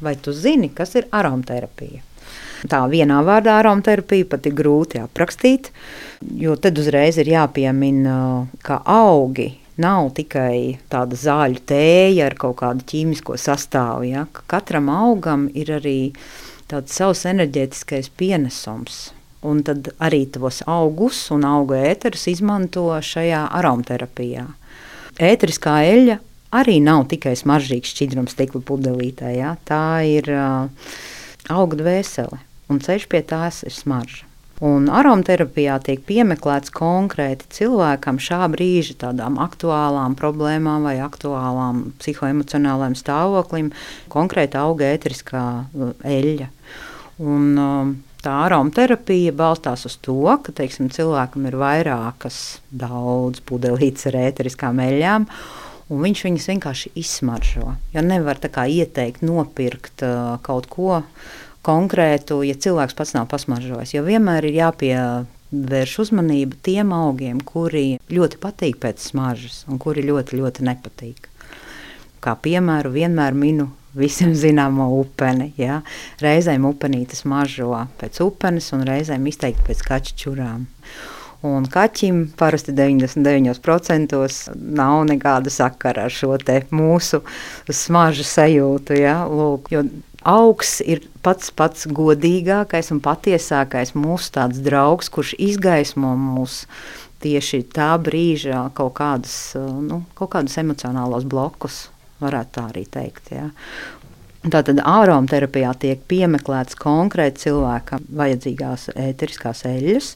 Vai tu zini, kas ir aromaterapija? Tā vienā vārdā aromaterapija pat ir grūti aprakstīt, jo tad uzreiz ir jāpiemina, ka augi nav tikai tāda zāļu tēja ar kaut kādu ķīmisko sastāvu. Ja? Katram augam ir arī tāds savs enerģētiskais pienesums. Un tad arī tos augus un auga ēterus izmanto šajā aromaterapijā. Ēteriskā eļļa arī nav tikai smaržīgs šķidrums stikla pudelītē. Ja? Tā ir uh, auga dvēsele, un ceļš pie tās ir smarža. Un aromaterapijā tiek piemeklēts konkrēti cilvēkam šā brīža tādām aktuālām problēmām vai aktuālām psihoemocionālām stāvoklim, konkrēti auga ēteriskā eļļa. Un, um, tā aromaterapija balstās uz to, ka teiksim, cilvēkam ir vairākas daudz pudelītes ar ēteriskām eļļām. Un viņš viņus vienkārši izsmaržo. Jo nevar tā kā ieteikt, nopirkt uh, kaut ko, konkrētu, ja cilvēks pats nav pasmaržojis. Jo vienmēr ir jāpievērš uzmanība tiem augiem, kuri ļoti patīk pēc smaržas un kuri ļoti, ļoti nepatīk. Kā piemēru vienmēr minu visiem zināmo upeni. Ja? Reizēm upenītes mažo pēc upenes un reizēm izteikti pēc kačķurām. Un kaķim parasti 99% nav nekāda sakara ar šo mūsu smaržu sajūtu. Ja? Lūk, augs ir pats pats godīgākais un patiesākais mūsu draugs, kurš izgaismo mūsu tieši tā brīža kaut kādus, nu, kaut kādus emocionālos blokus, varētu tā arī teikt. Ja. Tātad aromaterapijā tiek piemeklēts konkrēti cilvēkam vajadzīgās ēteriskās eļļas.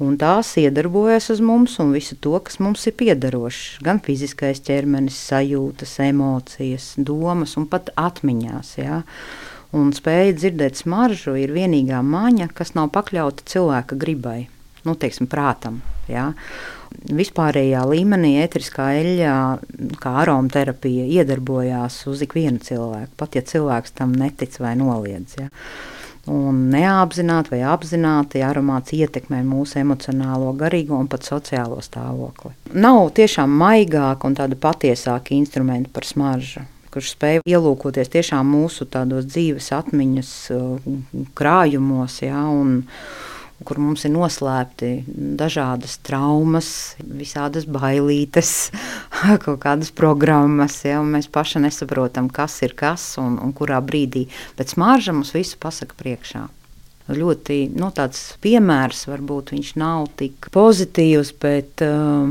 Un tās iedarbojas uz mums un visu to, kas mums ir piederošs. Gan fiziskais ķermenis, sajūtas, emocijas, domas un pat atmiņās. Ja? Un spēja dzirdēt smaržu ir vienīgā maņa, kas nav pakļauta cilvēka gribai, nu, teiksim, prātam. Ja? Vispārējā līmenī ētriskā eļļā, kā aromaterapija, iedarbojās uz ikvienu cilvēku, pat ja cilvēks tam netic vai noliedz. Ja? Un neapzināti vai apzināti aromāts ietekmē mūsu emocionālo, garīgo un pat sociālo stāvokli. Nav tiešām maigāka un tāda patiesāka instrumenta par smaržu kurš spēj ielūkoties tiešām mūsu dzīves atmiņas uh, krājumos. Ja, un, kur mums ir noslēpti dažādas traumas, visādas bailītes, kaut kādas programmas. Ja, mēs paši nesaprotam, kas ir kas un, un kurā brīdī. Bet smārža mums visu pasaka priekšā. Ļoti nu, tāds piemērs varbūt viņš nav tik pozitīvs, bet uh,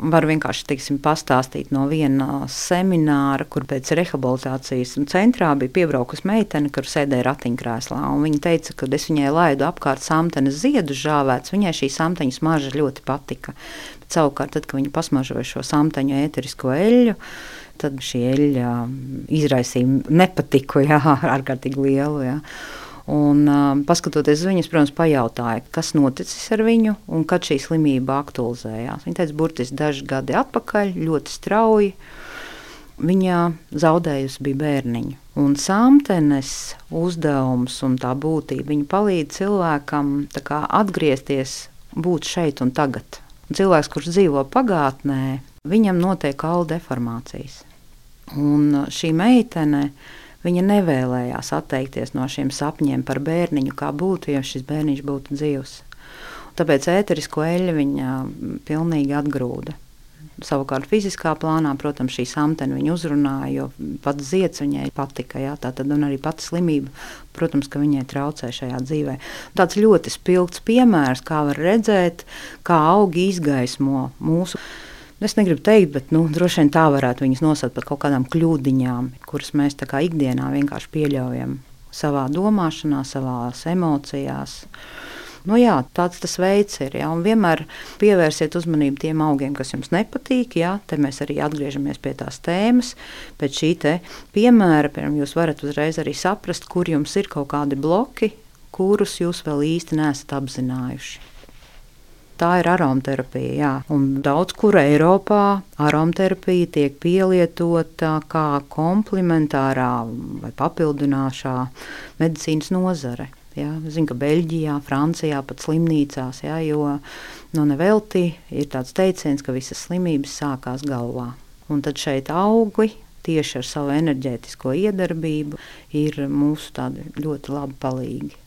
Var vienkārši teiksim, pastāstīt no viena semināra, kur pēc rehabilitācijas centrā bija piebraukusi meitene, kur sēdēja ratiņkrēslā. Viņa teica, ka es viņai laidu apkārt samtenes ziedu žāvēts. Viņai šī samteņa smarža ļoti patika. Bet, savukārt, tad, kad viņa pasmažoja šo samteņu ēterisko eļļu, tad šī eļļa izraisīja nepatiku, jā, ārkārtīgi lielu. Jā. Un, uh, paskatoties uz viņas, protams, pajautāja, kas noticis ar viņu un kad šī slimība aktualizējās. Viņa teica, burtiski daži gadi atpakaļ, ļoti strauji. Viņa zaudējusi bija bērniņu. Un samtenes uzdevums un tā būtība palīdz cilvēkam kā, atgriezties, būt šeit un tagad. Un cilvēks, kurš dzīvo pagātnē, viņam notiek kaula deformācijas. Un šī meitene Viņa nevēlējās atteikties no šiem sapņiem par bērniņu, kā būtu, ja šis bērniņš būtu dzīvs. Tāpēc ēterisko eļļu viņa pilnīgi atgrūda. Savukārt, fiziskā plānā, protams, šī samtene viņu uzrunāja, jo pats zieds viņai patika. Jā, tā tad arī pati slimība, protams, ka viņai traucē šajā dzīvē. Tāds ļoti spilgts piemērs, kā var redzēt, kā augi izgaismo mūsu Es negribu teikt, bet nu, droši vien tā varētu viņus nosaukt par kaut kādām kļūdiņām, kuras mēs kā ikdienā vienkārši pieļaujam savā domāšanā, savā emocijās. Nu, jā, tāds tas veids ir. Jā, vienmēr pievērsiet uzmanību tiem augiem, kas jums nepatīk. Jā, te mēs arī atgriežamies pie tās tēmas. Pēc šī piemēra piemēram, jūs varat uzreiz arī saprast, kur jums ir kaut kādi bloki, kurus jūs vēl īsti nesat apzinājuši. Tā ir aromaterapija. Jā. Un daudz kur Eiropā aromaterapija tiek pielietota kā komplementārā vai papildinošā medicīnas nozare. Ja, zinu, ka Beļģijā, Francijā pat slimnīcās, ja, jo nu, nevelti ir tāds teiciens, ka visas slimības sākās galvā. Un tad šeit augi tieši ar savu enerģētisko iedarbību ir mūsu ļoti labi palīgi.